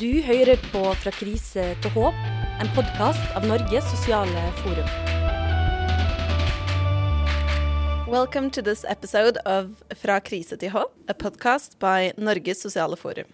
Du hører på Fra krise til håp, en podkast av Norges sosiale forum. Welcome to this episode of Fra krise til håp, a podcast by Norges sosiale forum.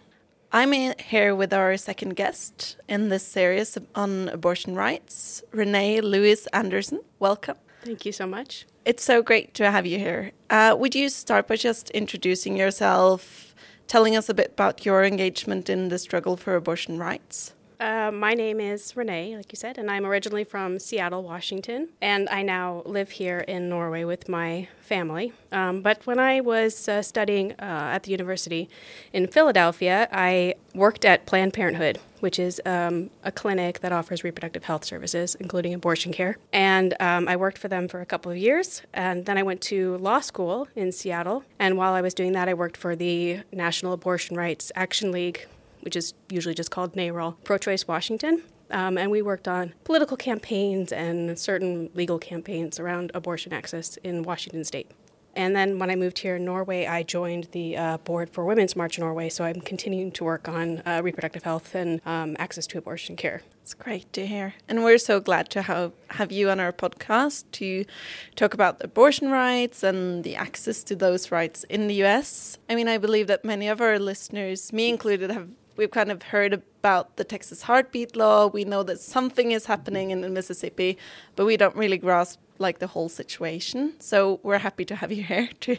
I'm here with our second guest in this series on abortion rights, Renee Lewis Anderson. Welcome. Thank you so much. It's so great to have you here. Uh, would you start by just introducing yourself, telling us a bit about your engagement in the struggle for abortion rights. Uh, my name is Renee, like you said, and I'm originally from Seattle, Washington, and I now live here in Norway with my family. Um, but when I was uh, studying uh, at the university in Philadelphia, I worked at Planned Parenthood, which is um, a clinic that offers reproductive health services, including abortion care. And um, I worked for them for a couple of years, and then I went to law school in Seattle. And while I was doing that, I worked for the National Abortion Rights Action League which is usually just called NARAL, Pro Choice Washington. Um, and we worked on political campaigns and certain legal campaigns around abortion access in Washington state. And then when I moved here in Norway, I joined the uh, board for Women's March Norway. So I'm continuing to work on uh, reproductive health and um, access to abortion care. It's great to hear. And we're so glad to have, have you on our podcast to talk about abortion rights and the access to those rights in the US. I mean, I believe that many of our listeners, me included, have we've kind of heard about the Texas heartbeat law. We know that something is happening in Mississippi, but we don't really grasp like the whole situation. So we're happy to have you here to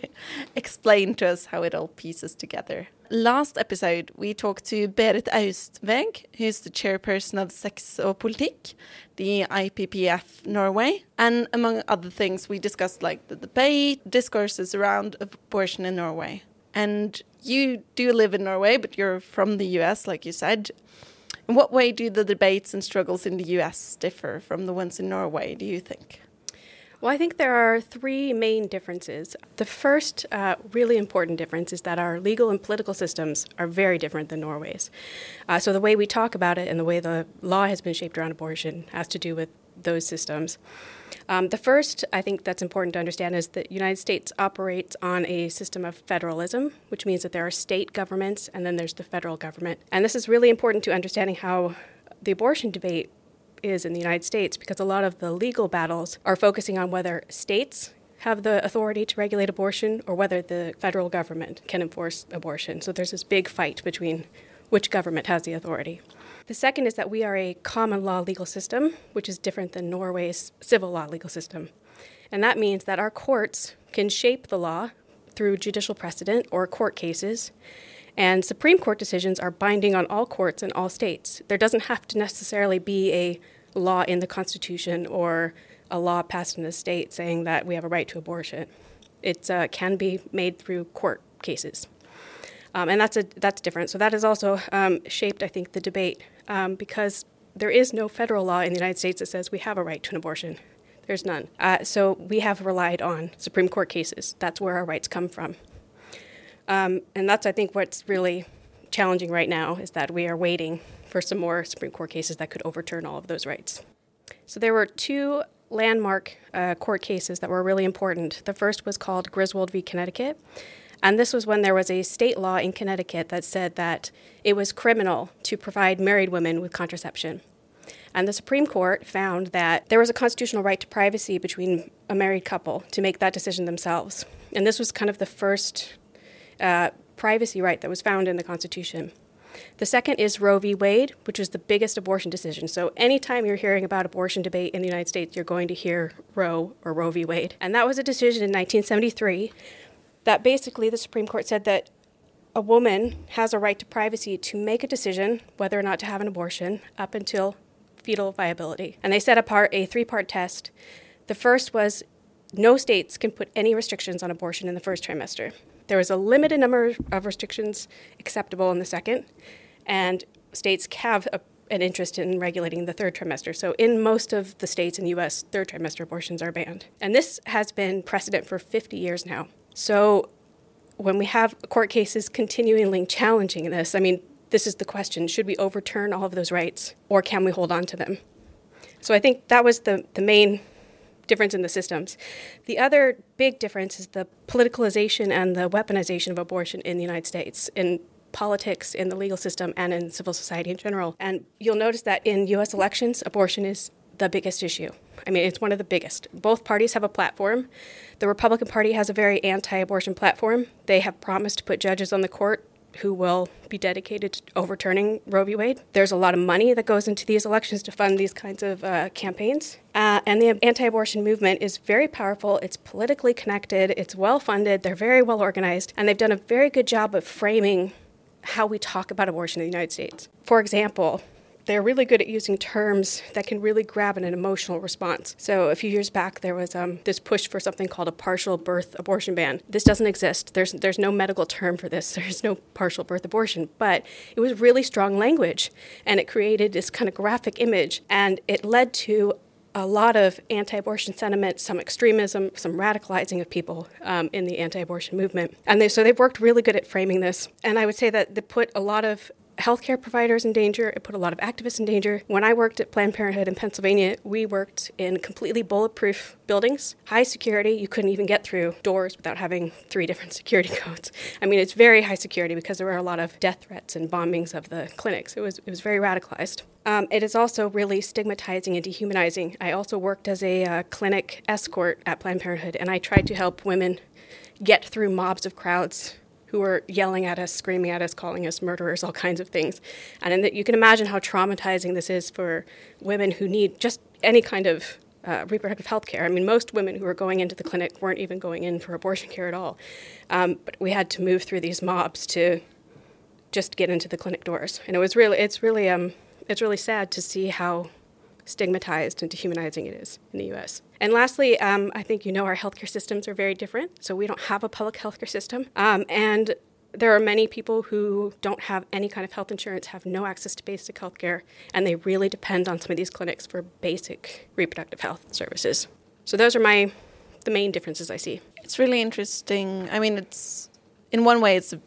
explain to us how it all pieces together. Last episode, we talked to Berit Austveg, who's the chairperson of Sex og Politikk, the IPPF Norway. And among other things, we discussed like the debate, discourses around abortion in Norway. And you do live in Norway, but you're from the US, like you said. In what way do the debates and struggles in the US differ from the ones in Norway, do you think? Well, I think there are three main differences. The first uh, really important difference is that our legal and political systems are very different than Norway's. Uh, so the way we talk about it and the way the law has been shaped around abortion has to do with those systems. Um, the first, I think that's important to understand, is that the United States operates on a system of federalism, which means that there are state governments and then there's the federal government. And this is really important to understanding how the abortion debate is in the United States because a lot of the legal battles are focusing on whether states have the authority to regulate abortion or whether the federal government can enforce abortion. So there's this big fight between which government has the authority. The second is that we are a common law legal system, which is different than Norway's civil law legal system. And that means that our courts can shape the law through judicial precedent or court cases. And Supreme Court decisions are binding on all courts in all states. There doesn't have to necessarily be a law in the Constitution or a law passed in the state saying that we have a right to abortion. It uh, can be made through court cases. Um, and that's, a, that's different. So that has also um, shaped, I think, the debate um, because there is no federal law in the United States that says we have a right to an abortion. There's none. Uh, so we have relied on Supreme Court cases. That's where our rights come from. Um, and that's, I think, what's really challenging right now is that we are waiting for some more Supreme Court cases that could overturn all of those rights. So there were two landmark uh, court cases that were really important. The first was called Griswold v. Connecticut. And this was when there was a state law in Connecticut that said that it was criminal to provide married women with contraception. And the Supreme Court found that there was a constitutional right to privacy between a married couple to make that decision themselves. And this was kind of the first uh, privacy right that was found in the Constitution. The second is Roe v. Wade, which was the biggest abortion decision. So, anytime you're hearing about abortion debate in the United States, you're going to hear Roe or Roe v. Wade. And that was a decision in 1973 that basically the Supreme Court said that a woman has a right to privacy to make a decision whether or not to have an abortion up until fetal viability. And they set apart a three part test. The first was no states can put any restrictions on abortion in the first trimester. There was a limited number of restrictions acceptable in the second, and states have a, an interest in regulating the third trimester. So, in most of the states in the US, third trimester abortions are banned. And this has been precedent for 50 years now. So when we have court cases continually challenging this, I mean, this is the question should we overturn all of those rights or can we hold on to them? So I think that was the, the main difference in the systems. The other big difference is the politicalization and the weaponization of abortion in the United States. in politics, in the legal system, and in civil society in general. And you'll notice that in US elections, abortion is the biggest issue. I mean, it's one of the biggest. Both parties have a platform. The Republican Party has a very anti abortion platform. They have promised to put judges on the court who will be dedicated to overturning Roe v. Wade. There's a lot of money that goes into these elections to fund these kinds of uh, campaigns. Uh, and the anti abortion movement is very powerful. It's politically connected, it's well funded, they're very well organized, and they've done a very good job of framing how we talk about abortion in the United States. For example, they're really good at using terms that can really grab an emotional response. So a few years back, there was um, this push for something called a partial birth abortion ban. This doesn't exist. There's there's no medical term for this. There's no partial birth abortion, but it was really strong language, and it created this kind of graphic image, and it led to a lot of anti-abortion sentiment, some extremism, some radicalizing of people um, in the anti-abortion movement, and they, so they've worked really good at framing this. And I would say that they put a lot of healthcare providers in danger. It put a lot of activists in danger. When I worked at Planned Parenthood in Pennsylvania, we worked in completely bulletproof buildings, high security. You couldn't even get through doors without having three different security codes. I mean, it's very high security because there were a lot of death threats and bombings of the clinics. It was it was very radicalized. Um, it is also really stigmatizing and dehumanizing. I also worked as a uh, clinic escort at Planned Parenthood, and I tried to help women get through mobs of crowds who were yelling at us, screaming at us, calling us murderers, all kinds of things. And that you can imagine how traumatizing this is for women who need just any kind of uh, reproductive health care. I mean, most women who were going into the clinic weren't even going in for abortion care at all. Um, but we had to move through these mobs to just get into the clinic doors. And it was really, it's really, um, it's really sad to see how stigmatized and dehumanizing it is in the US. And lastly, um, I think you know our healthcare systems are very different. So we don't have a public healthcare system. Um, and there are many people who don't have any kind of health insurance, have no access to basic healthcare, and they really depend on some of these clinics for basic reproductive health services. So those are my the main differences I see. It's really interesting. I mean, it's in one way it's a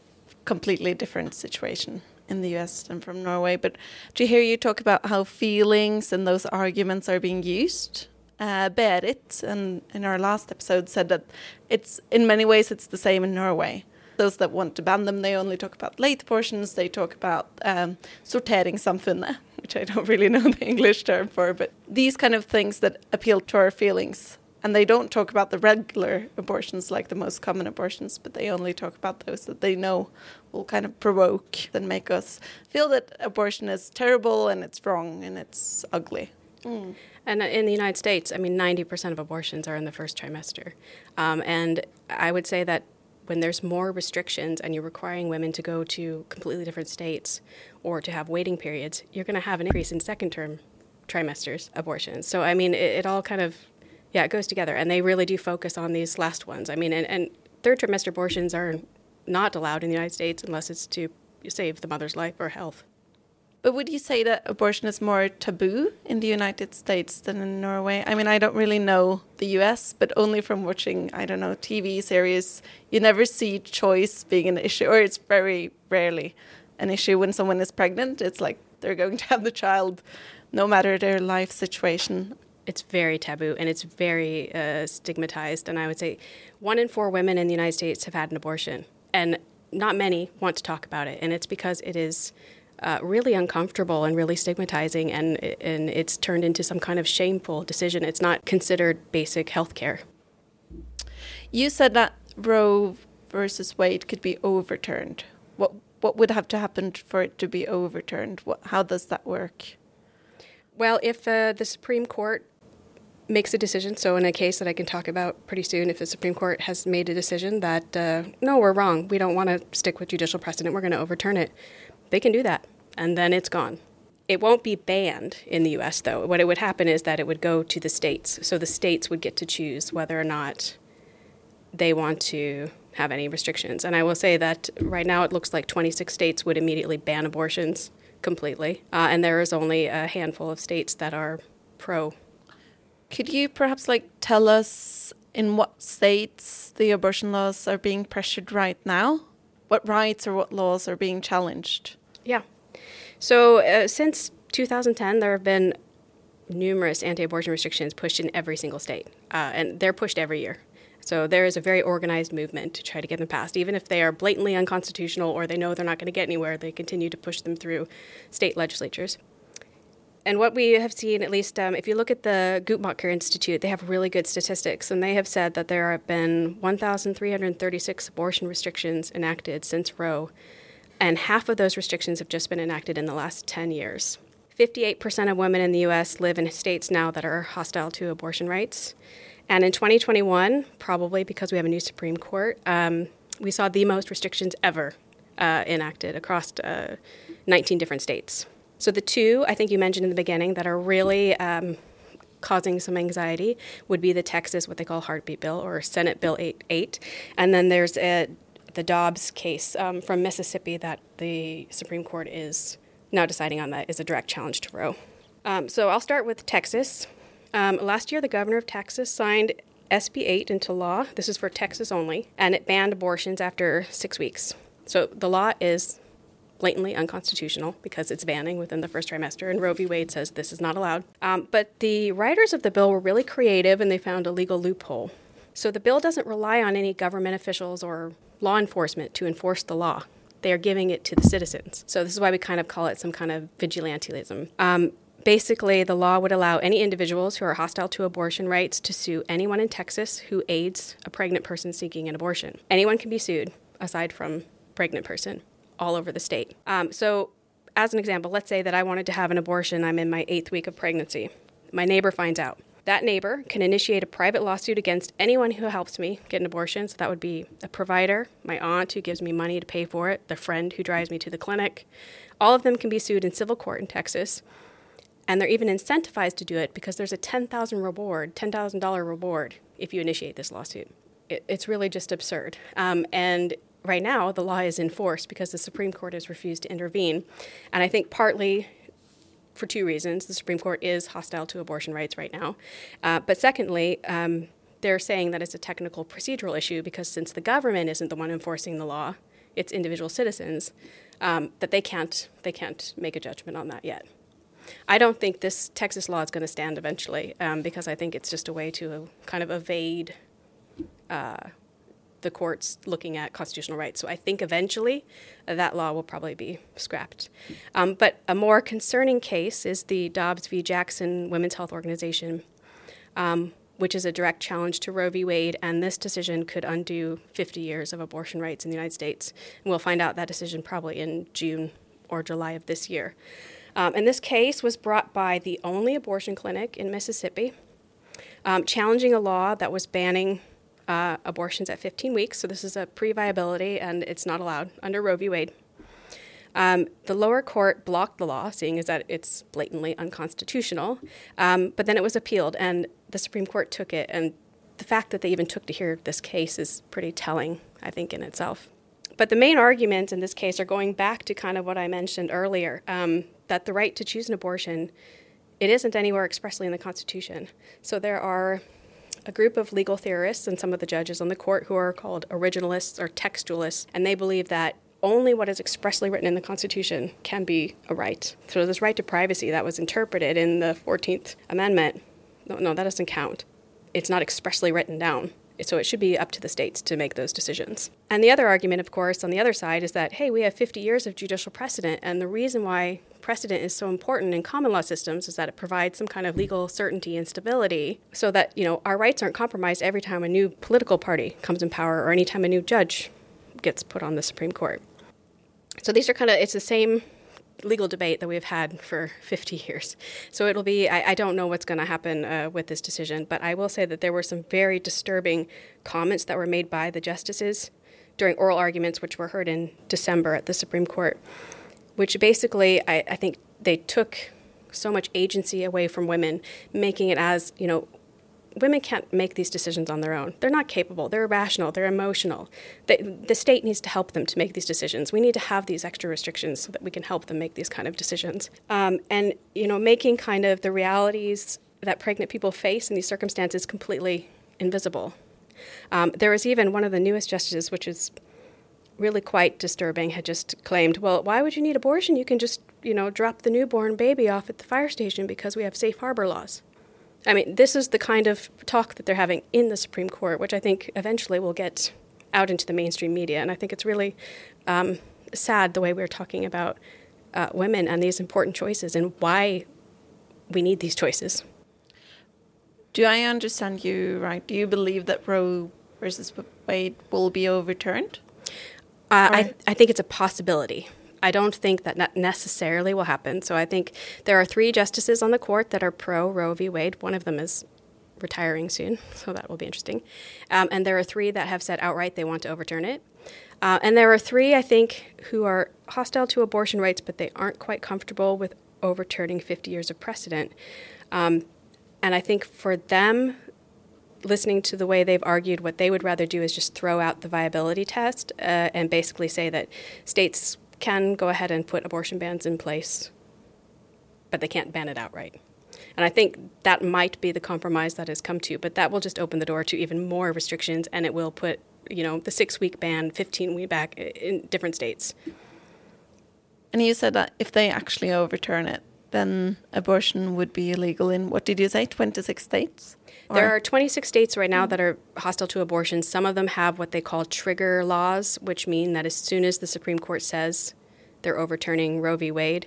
completely different situation in the US than from Norway. But you hear you talk about how feelings and those arguments are being used? Uh, Berit, and in our last episode, said that it's in many ways it's the same in Norway. Those that want to ban them, they only talk about late portions. They talk about um, sorteringssamfunnet, which I don't really know the English term for, but these kind of things that appeal to our feelings and they don't talk about the regular abortions like the most common abortions, but they only talk about those that they know will kind of provoke and make us feel that abortion is terrible and it's wrong and it's ugly. Mm. And in the United States, I mean, 90% of abortions are in the first trimester. Um, and I would say that when there's more restrictions and you're requiring women to go to completely different states or to have waiting periods, you're going to have an increase in second term trimesters abortions. So, I mean, it, it all kind of yeah, it goes together, and they really do focus on these last ones. I mean, and, and third trimester abortions are not allowed in the United States unless it's to save the mother's life or health. But would you say that abortion is more taboo in the United States than in Norway? I mean, I don't really know the US, but only from watching, I don't know, TV series, you never see choice being an issue, or it's very rarely an issue when someone is pregnant. It's like they're going to have the child no matter their life situation it's very taboo and it's very uh, stigmatized. And I would say one in four women in the United States have had an abortion, and not many want to talk about it. And it's because it is uh, really uncomfortable and really stigmatizing, and and it's turned into some kind of shameful decision. It's not considered basic health care. You said that Roe versus Wade could be overturned. What what would have to happen for it to be overturned? What, how does that work? Well, if uh, the Supreme Court makes a decision. So, in a case that I can talk about pretty soon, if the Supreme Court has made a decision that, uh, no, we're wrong, we don't want to stick with judicial precedent, we're going to overturn it, they can do that. And then it's gone. It won't be banned in the US, though. What it would happen is that it would go to the states. So, the states would get to choose whether or not they want to have any restrictions. And I will say that right now it looks like 26 states would immediately ban abortions completely. Uh, and there is only a handful of states that are pro could you perhaps like tell us in what states the abortion laws are being pressured right now? What rights or what laws are being challenged? Yeah. So uh, since 2010, there have been numerous anti-abortion restrictions pushed in every single state, uh, and they're pushed every year. So there is a very organized movement to try to get them passed. Even if they are blatantly unconstitutional or they know they're not going to get anywhere, they continue to push them through state legislatures. And what we have seen, at least um, if you look at the Guttmacher Institute, they have really good statistics, and they have said that there have been 1,336 abortion restrictions enacted since Roe, and half of those restrictions have just been enacted in the last 10 years. 58% of women in the US live in states now that are hostile to abortion rights. And in 2021, probably because we have a new Supreme Court, um, we saw the most restrictions ever uh, enacted across uh, 19 different states. So the two I think you mentioned in the beginning that are really um, causing some anxiety would be the Texas, what they call heartbeat bill, or Senate Bill 8, 8. and then there's a, the Dobbs case um, from Mississippi that the Supreme Court is now deciding on that is a direct challenge to Roe. Um, so I'll start with Texas. Um, last year, the governor of Texas signed SB 8 into law. This is for Texas only, and it banned abortions after six weeks. So the law is blatantly unconstitutional because it's banning within the first trimester, and Roe v. Wade says this is not allowed. Um, but the writers of the bill were really creative and they found a legal loophole. So the bill doesn't rely on any government officials or law enforcement to enforce the law. They are giving it to the citizens. So this is why we kind of call it some kind of vigilantism. Um, basically, the law would allow any individuals who are hostile to abortion rights to sue anyone in Texas who aids a pregnant person seeking an abortion. Anyone can be sued aside from pregnant person all over the state. Um, so, as an example, let's say that I wanted to have an abortion. I'm in my eighth week of pregnancy. My neighbor finds out. That neighbor can initiate a private lawsuit against anyone who helps me get an abortion. So that would be a provider, my aunt who gives me money to pay for it, the friend who drives me to the clinic. All of them can be sued in civil court in Texas. And they're even incentivized to do it because there's a 10,000 reward, $10,000 reward if you initiate this lawsuit. It, it's really just absurd. Um, and right now, the law is enforced because the Supreme Court has refused to intervene. And I think partly for two reasons. The Supreme Court is hostile to abortion rights right now. Uh, but secondly, um, they're saying that it's a technical procedural issue because since the government isn't the one enforcing the law, it's individual citizens, um, that they can't, they can't make a judgment on that yet. I don't think this Texas law is going to stand eventually um, because I think it's just a way to kind of evade uh, the courts looking at constitutional rights. So I think eventually that law will probably be scrapped. Um, but a more concerning case is the Dobbs v. Jackson Women's Health Organization, um, which is a direct challenge to Roe v. Wade, and this decision could undo 50 years of abortion rights in the United States. And we'll find out that decision probably in June or July of this year. Um, and this case was brought by the only abortion clinic in Mississippi, um, challenging a law that was banning uh, abortions at 15 weeks. So this is a pre viability and it's not allowed under Roe v. Wade. Um, the lower court blocked the law, seeing as that it's blatantly unconstitutional. Um, but then it was appealed, and the Supreme Court took it. And the fact that they even took to hear this case is pretty telling, I think, in itself. But the main arguments in this case are going back to kind of what I mentioned earlier um, that the right to choose an abortion it isn't anywhere expressly in the Constitution. So there are a group of legal theorists and some of the judges on the court who are called originalists or textualists, and they believe that only what is expressly written in the Constitution can be a right. So, this right to privacy that was interpreted in the 14th Amendment, no, no, that doesn't count. It's not expressly written down. So, it should be up to the states to make those decisions. And the other argument, of course, on the other side is that, hey, we have 50 years of judicial precedent, and the reason why precedent is so important in common law systems is that it provides some kind of legal certainty and stability so that you know our rights aren't compromised every time a new political party comes in power or anytime a new judge gets put on the Supreme Court. So these are kind of it's the same legal debate that we've had for 50 years. So it'll be, I, I don't know what's going to happen uh, with this decision, but I will say that there were some very disturbing comments that were made by the justices during oral arguments, which were heard in December at the Supreme Court which basically I, I think they took so much agency away from women, making it as, you know, women can't make these decisions on their own. They're not capable. They're irrational. They're emotional. The, the state needs to help them to make these decisions. We need to have these extra restrictions so that we can help them make these kind of decisions. Um, and you know, making kind of the realities that pregnant people face in these circumstances completely invisible. Um, there was even one of the newest justices, which is really quite disturbing, had just claimed, well, why would you need abortion? You can just, you know, drop the newborn baby off at the fire station because we have safe harbor laws. I mean, this is the kind of talk that they're having in the Supreme Court, which I think eventually will get out into the mainstream media. And I think it's really um, sad the way we're talking about uh, women and these important choices and why we need these choices. Do I understand you right? Do you believe that Roe versus Wade will be overturned? Uh, I, I think it's a possibility. I don't think that necessarily will happen. So I think there are three justices on the court that are pro Roe v. Wade. One of them is retiring soon, so that will be interesting. Um, and there are three that have said outright they want to overturn it. Uh, and there are three, I think, who are hostile to abortion rights, but they aren't quite comfortable with overturning 50 years of precedent. Um, and I think for them, listening to the way they've argued, what they would rather do is just throw out the viability test uh, and basically say that states can go ahead and put abortion bans in place, but they can't ban it outright. And I think that might be the compromise that has come to, but that will just open the door to even more restrictions and it will put, you know, the six week ban, 15 week back in different states. And you said that if they actually overturn it, then abortion would be illegal in what did you say, 26 states? There are 26 states right now that are hostile to abortion. Some of them have what they call trigger laws, which mean that as soon as the Supreme Court says they're overturning Roe v. Wade,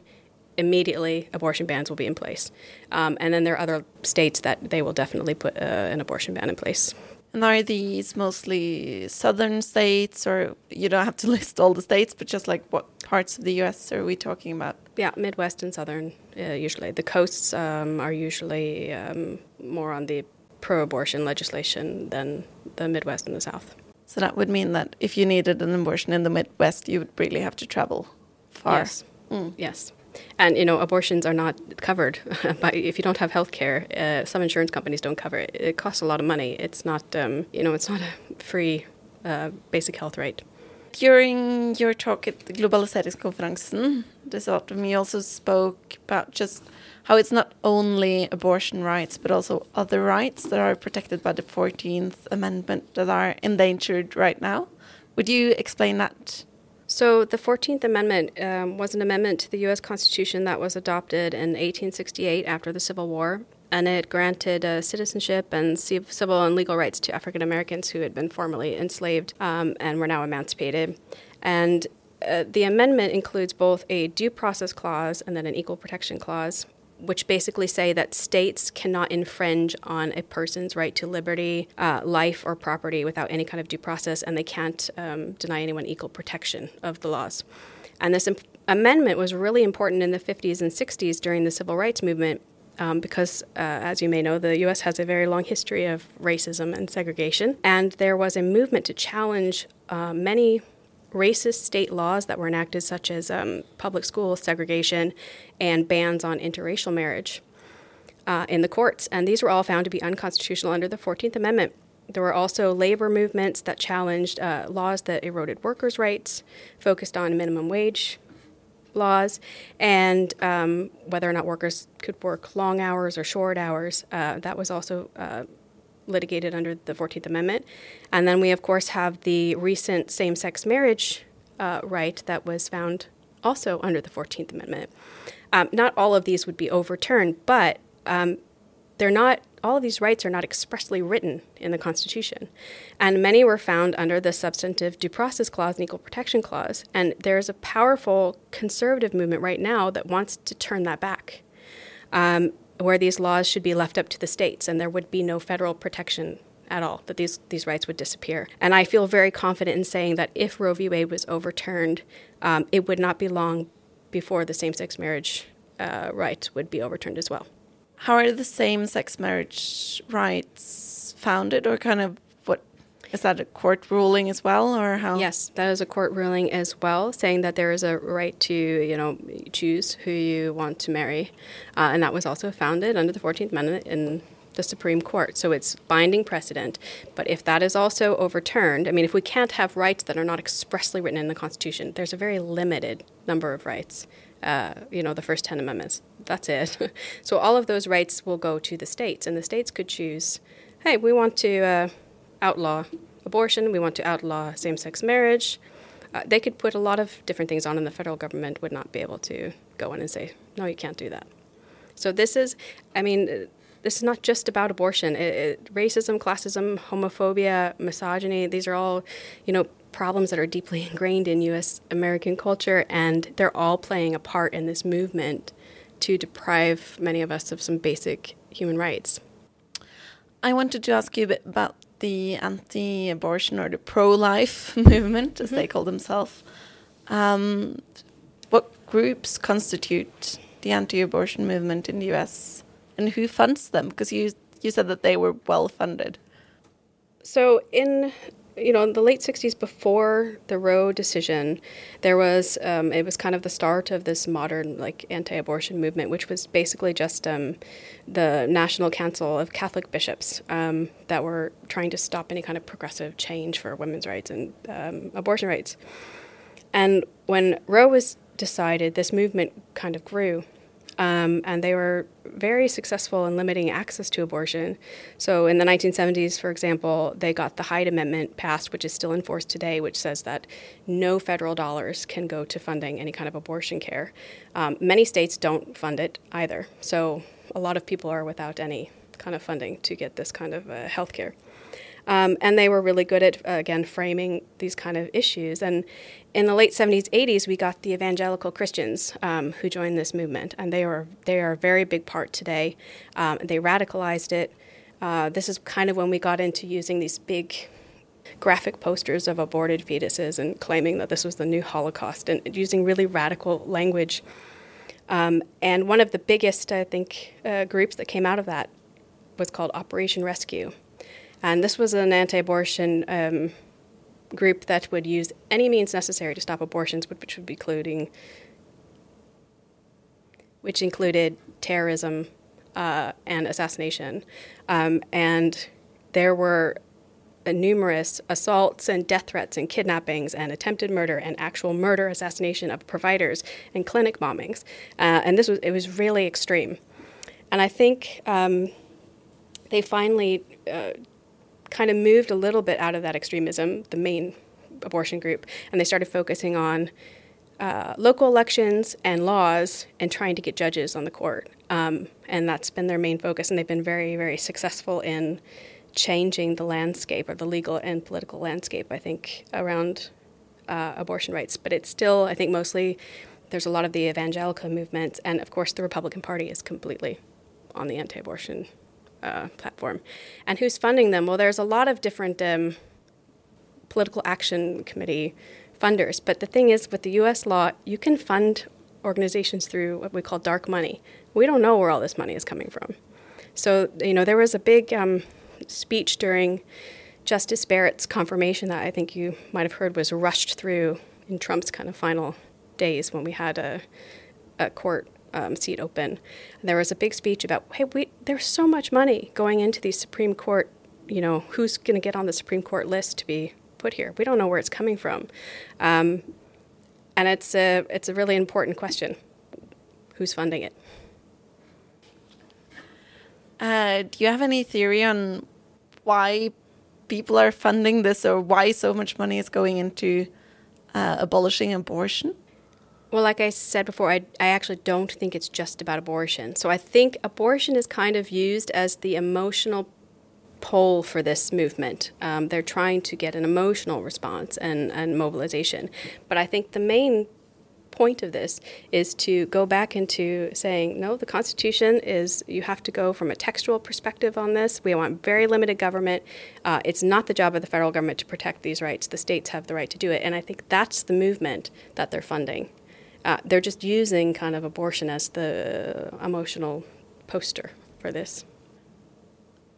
immediately abortion bans will be in place. Um, and then there are other states that they will definitely put uh, an abortion ban in place. And are these mostly southern states, or you don't have to list all the states, but just like what parts of the US are we talking about? Yeah, Midwest and southern, uh, usually. The coasts um, are usually um, more on the pro abortion legislation than the Midwest and the South. So that would mean that if you needed an abortion in the Midwest, you would really have to travel far. Yes. Mm. Yes. And you know, abortions are not covered by if you don't have health care. Uh, some insurance companies don't cover it. It costs a lot of money. It's not, um, you know, it's not a free uh, basic health right. During your talk at the Globaliseringskonferansen this autumn, you also spoke about just how it's not only abortion rights but also other rights that are protected by the 14th Amendment that are endangered right now. Would you explain that so, the 14th Amendment um, was an amendment to the U.S. Constitution that was adopted in 1868 after the Civil War, and it granted uh, citizenship and civil and legal rights to African Americans who had been formerly enslaved um, and were now emancipated. And uh, the amendment includes both a due process clause and then an equal protection clause which basically say that states cannot infringe on a person's right to liberty, uh, life, or property without any kind of due process, and they can't um, deny anyone equal protection of the laws. And this imp- amendment was really important in the 50s and 60s during the civil rights movement um, because, uh, as you may know, the U.S. has a very long history of racism and segregation. And there was a movement to challenge uh, many racist state laws that were enacted, such as um, public school segregation and bans on interracial marriage, uh, in the courts. And these were all found to be unconstitutional under the 14th Amendment. There were also labor movements that challenged uh, laws that eroded workers' rights, focused on minimum wage laws, and um, whether or not workers could work long hours or short hours. Uh, that was also uh, litigated under the 14th Amendment. And then we, of course, have the recent same sex marriage uh, right that was found also under the 14th Amendment. Um, not all of these would be overturned, but um, they're not, all of these rights are not expressly written in the Constitution. And many were found under the substantive due process clause and equal protection clause. And there's a powerful conservative movement right now that wants to turn that back. Um, where these laws should be left up to the states and there would be no federal protection at all, that these, these rights would disappear. And I feel very confident in saying that if Roe v. Wade was overturned, um, it would not be long before the same sex marriage uh, right would be overturned as well. How are the same sex marriage rights founded or kind of is that a court ruling as well, or how? Yes, that is a court ruling as well, saying that there is a right to, you know, choose who you want to marry, uh, and that was also founded under the Fourteenth Amendment in the Supreme Court. So it's binding precedent. But if that is also overturned, I mean, if we can't have rights that are not expressly written in the Constitution, there's a very limited number of rights. Uh, you know, the first 10 amendments. That's it. so all of those rights will go to the states, and the states could choose hey, we want to uh, outlaw abortion, we want to outlaw same sex marriage. Uh, they could put a lot of different things on, and the federal government would not be able to go in and say, no, you can't do that. So, this is, I mean, this is not just about abortion. It, it, racism, classism, homophobia, misogyny, these are all, you know, problems that are deeply ingrained in US American culture, and they're all playing a part in this movement to deprive many of us of some basic human rights. I wanted to ask you a bit about the anti abortion or the pro life movement, as mm -hmm. they call themselves. Um, what groups constitute the anti abortion movement in the US and who funds them? Because you, you said that they were well funded. So, in you know, in the late 60s before the Roe decision, there was, um, it was kind of the start of this modern, like, anti abortion movement, which was basically just um, the National Council of Catholic Bishops um, that were trying to stop any kind of progressive change for women's rights and um, abortion rights. And when Roe was decided, this movement kind of grew. Um, and they were very successful in limiting access to abortion. So, in the 1970s, for example, they got the Hyde Amendment passed, which is still in force today, which says that no federal dollars can go to funding any kind of abortion care. Um, many states don't fund it either. So, a lot of people are without any kind of funding to get this kind of uh, health care. Um, and they were really good at, uh, again, framing these kind of issues. And in the late 70s, 80s, we got the evangelical Christians um, who joined this movement, and they are, they are a very big part today. Um, they radicalized it. Uh, this is kind of when we got into using these big graphic posters of aborted fetuses and claiming that this was the new Holocaust and using really radical language. Um, and one of the biggest, I think, uh, groups that came out of that was called Operation Rescue. And this was an anti abortion um, group that would use any means necessary to stop abortions, which would be including, which included terrorism uh, and assassination. Um, and there were numerous assaults and death threats and kidnappings and attempted murder and actual murder, assassination of providers and clinic bombings. Uh, and this was it was really extreme. And I think um, they finally uh, kind of moved a little bit out of that extremism, the main abortion group, and they started focusing on uh, local elections and laws and trying to get judges on the court. Um, and that's been their main focus, and they've been very, very successful in changing the landscape or the legal and political landscape, I think, around uh, abortion rights. But it's still, I think, mostly there's a lot of the evangelical movement, and of course, the Republican Party is completely on the anti abortion uh, platform. And who's funding them? Well, there's a lot of different um, political action committee funders. But the thing is, with the US law, you can fund organizations through what we call dark money. We don't know where all this money is coming from. So, you know, there was a big um, speech during Justice Barrett's confirmation that I think you might have heard was rushed through in Trump's kind of final days when we had a, a court um, seat open. And there was a big speech about, hey, we, there's so much money going into these Supreme Court, you know, who's going to get on the Supreme Court list to be put here? We don't know where it's coming from. Um, and it's a, it's a really important question. Who's funding it? Uh, do you have any theory on why people are funding this or why so much money is going into uh, abolishing abortion? Well, like I said before, I, I actually don't think it's just about abortion. So I think abortion is kind of used as the emotional pole for this movement. Um, they're trying to get an emotional response and, and mobilization. But I think the main point of this is to go back into saying, no, the Constitution is, you have to go from a textual perspective on this. We want very limited government. Uh, it's not the job of the federal government to protect these rights. The states have the right to do it. And I think that's the movement that they're funding. Uh, they're just using kind of abortion as the emotional poster for this.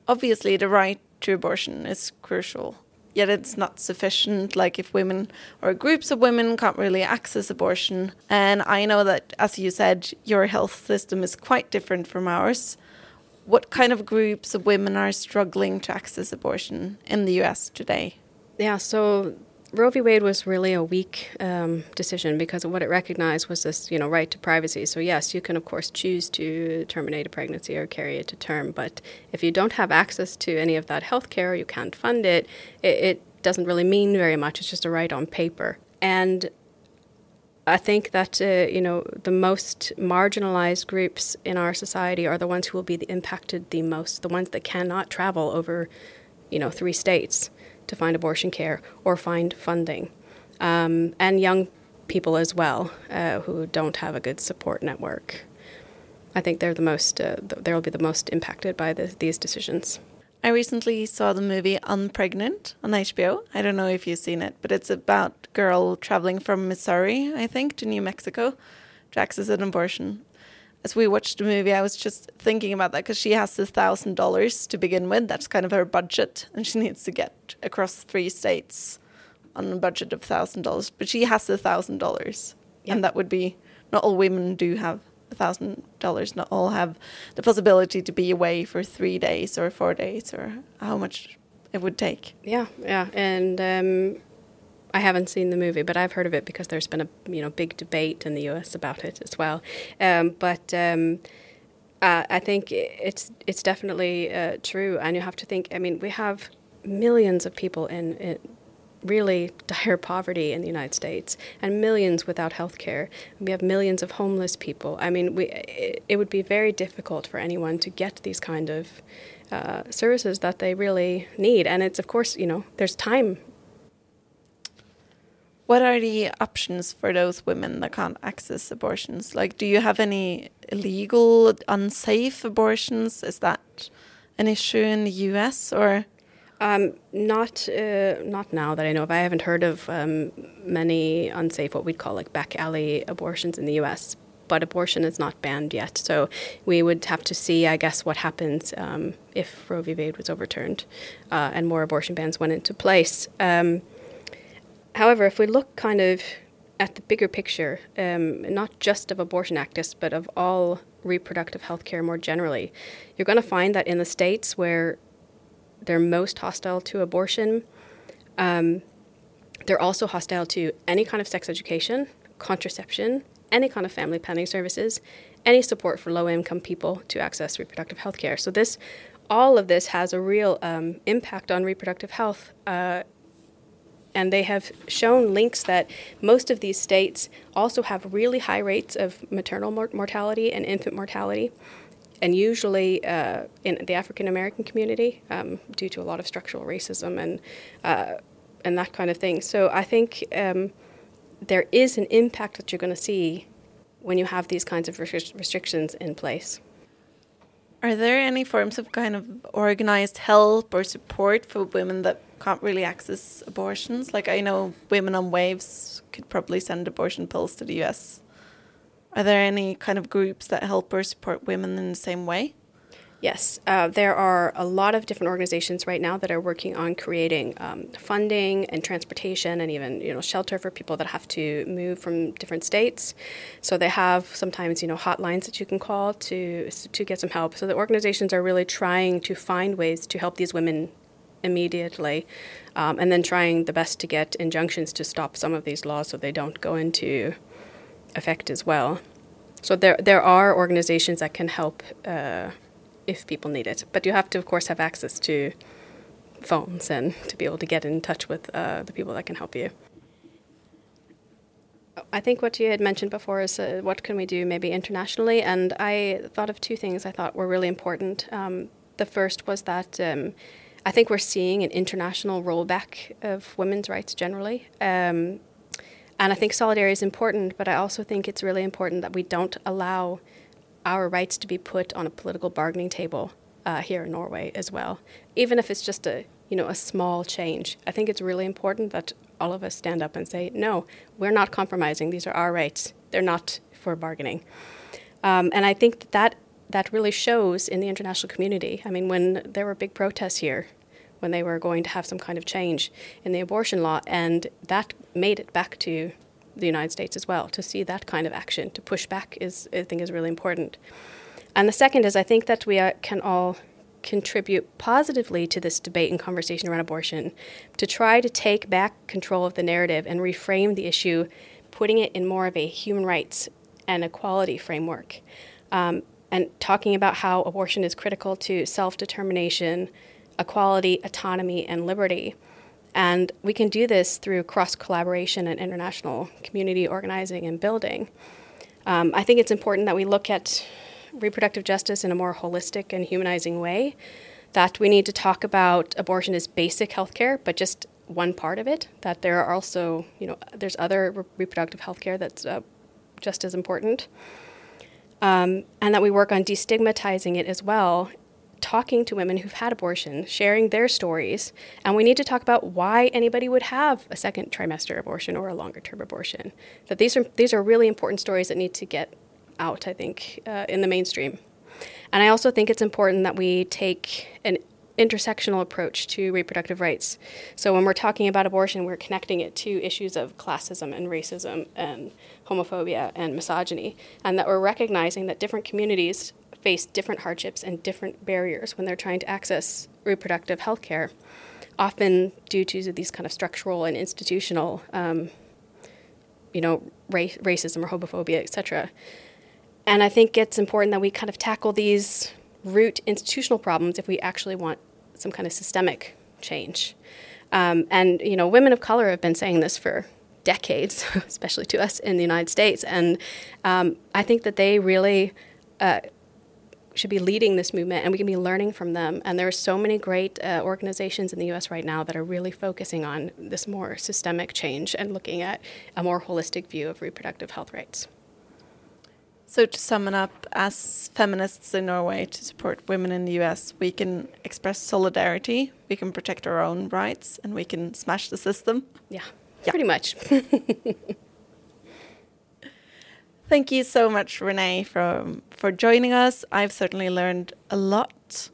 Obviously, the right to abortion is crucial, yet it's not sufficient. Like, if women or groups of women can't really access abortion, and I know that, as you said, your health system is quite different from ours. What kind of groups of women are struggling to access abortion in the US today? Yeah, so Roe v. Wade was really a weak um, decision because what it recognized was this, you know, right to privacy. So yes, you can of course choose to terminate a pregnancy or carry it to term, but if you don't have access to any of that health care, you can't fund it, it, it doesn't really mean very much. It's just a right on paper. And I think that uh, you know the most marginalized groups in our society are the ones who will be impacted the most, the ones that cannot travel over, you know, three states to find abortion care or find funding, um, and young people as well uh, who don't have a good support network. I think they're the most uh, they'll be the most impacted by the, these decisions. I recently saw the movie Unpregnant on HBO. I don't know if you've seen it, but it's about a girl traveling from Missouri, I think, to New Mexico to access an abortion. As we watched the movie, I was just thinking about that because she has the thousand dollars to begin with. That's kind of her budget, and she needs to get across three states on a budget of thousand dollars. But she has the thousand dollars, and that would be not all women do have a thousand dollars not all have the possibility to be away for three days or four days or how much it would take. Yeah, yeah, and um, I haven't seen the movie, but I've heard of it because there's been a you know big debate in the U.S. about it as well. Um, but um, uh, I think it's it's definitely uh, true, and you have to think. I mean, we have millions of people in, in really dire poverty in the United States and millions without health care. We have millions of homeless people. I mean, we, it, it would be very difficult for anyone to get these kind of uh, services that they really need. And it's, of course, you know, there's time. What are the options for those women that can't access abortions? Like, do you have any illegal, unsafe abortions? Is that an issue in the US or? Um, not uh, not now that I know of. I haven't heard of um, many unsafe, what we'd call like back alley abortions in the U.S. But abortion is not banned yet, so we would have to see, I guess, what happens um, if Roe v. Wade was overturned uh, and more abortion bans went into place. Um, however, if we look kind of at the bigger picture, um, not just of abortion activists, but of all reproductive health care more generally, you're going to find that in the states where they're most hostile to abortion. Um, they're also hostile to any kind of sex education, contraception, any kind of family planning services, any support for low income people to access reproductive health care. So, this, all of this has a real um, impact on reproductive health. Uh, and they have shown links that most of these states also have really high rates of maternal mor- mortality and infant mortality and usually uh, in the African American community, um, due to a lot of structural racism and uh, and that kind of thing. So I think um, there is an impact that you're going to see when you have these kinds of restrictions in place. Are there any forms of kind of organized help or support for women that can't really access abortions? Like I know Women on Waves could probably send abortion pills to the US are there any kind of groups that help or support women in the same way? Yes, uh, there are a lot of different organizations right now that are working on creating um, funding and transportation and even you know shelter for people that have to move from different states. So they have sometimes you know hotlines that you can call to to get some help. So the organizations are really trying to find ways to help these women immediately, um, and then trying the best to get injunctions to stop some of these laws so they don't go into effect as well. So there there are organizations that can help uh, if people need it, but you have to of course have access to phones and to be able to get in touch with uh, the people that can help you. I think what you had mentioned before is uh, what can we do maybe internationally, and I thought of two things I thought were really important. Um, the first was that um, I think we're seeing an international rollback of women's rights generally. Um, and I think solidarity is important, but I also think it's really important that we don't allow our rights to be put on a political bargaining table uh, here in Norway as well, even if it's just a you know a small change. I think it's really important that all of us stand up and say, no, we're not compromising. These are our rights. They're not for bargaining. Um, and I think that, that that really shows in the international community. I mean, when there were big protests here when they were going to have some kind of change in the abortion law, and that made it back to the United States as well. To see that kind of action, to push back, is I think is really important. And the second is I think that we are, can all contribute positively to this debate and conversation around abortion, to try to take back control of the narrative and reframe the issue, putting it in more of a human rights and equality framework. Um, and talking about how abortion is critical to self determination, equality, autonomy, and liberty. And we can do this through cross collaboration and international community organizing and building. Um, I think it's important that we look at reproductive justice in a more holistic and humanizing way. That we need to talk about abortion as basic health care, but just one part of it. That there are also, you know, there's other re- reproductive health care that's uh, just as important. Um, and that we work on destigmatizing it as well talking to women who've had abortion, sharing their stories, and we need to talk about why anybody would have a second trimester abortion or a longer term abortion. That these are these are really important stories that need to get out, I think, uh, in the mainstream. And I also think it's important that we take an intersectional approach to reproductive rights. So when we're talking about abortion, we're connecting it to issues of classism and racism and homophobia and misogyny, and that we're recognizing that different communities face different hardships and different barriers when they're trying to access reproductive health care, often due to these kind of structural and institutional, um, you know, race, racism or homophobia, etc. And I think it's important that we kind of tackle these root institutional problems if we actually want some kind of systemic change. Um, and you know, women of color have been saying this for decades, especially to us in the United States, and um, I think that they really uh, should be leading this movement and we can be learning from them. And there are so many great uh, organizations in the US right now that are really focusing on this more systemic change and looking at a more holistic view of reproductive health rights. So, to sum it up, as feminists in Norway to support women in the US, we can express solidarity, we can protect our own rights, and we can smash the system. Yeah, yeah. pretty much. Thank you so much, Renee, for, for joining us. I've certainly learned a lot.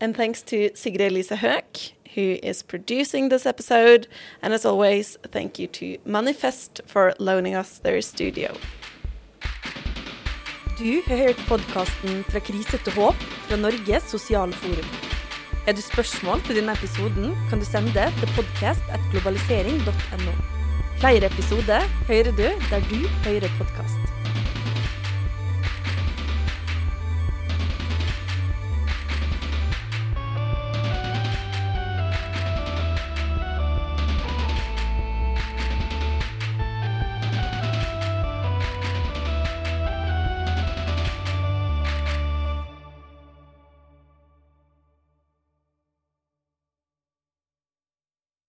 And thanks to Sigrid Lise Høek, who is producing this episode. And as always, thank you to Manifest for loaning us their studio. Du har hørt podkasten Fra krise til håp fra Norges sosiale forum. Er du spørsmål til denne episoden, kan du sende det til podkast.globalisering.no. Flere episoder hører du der du hører podkast.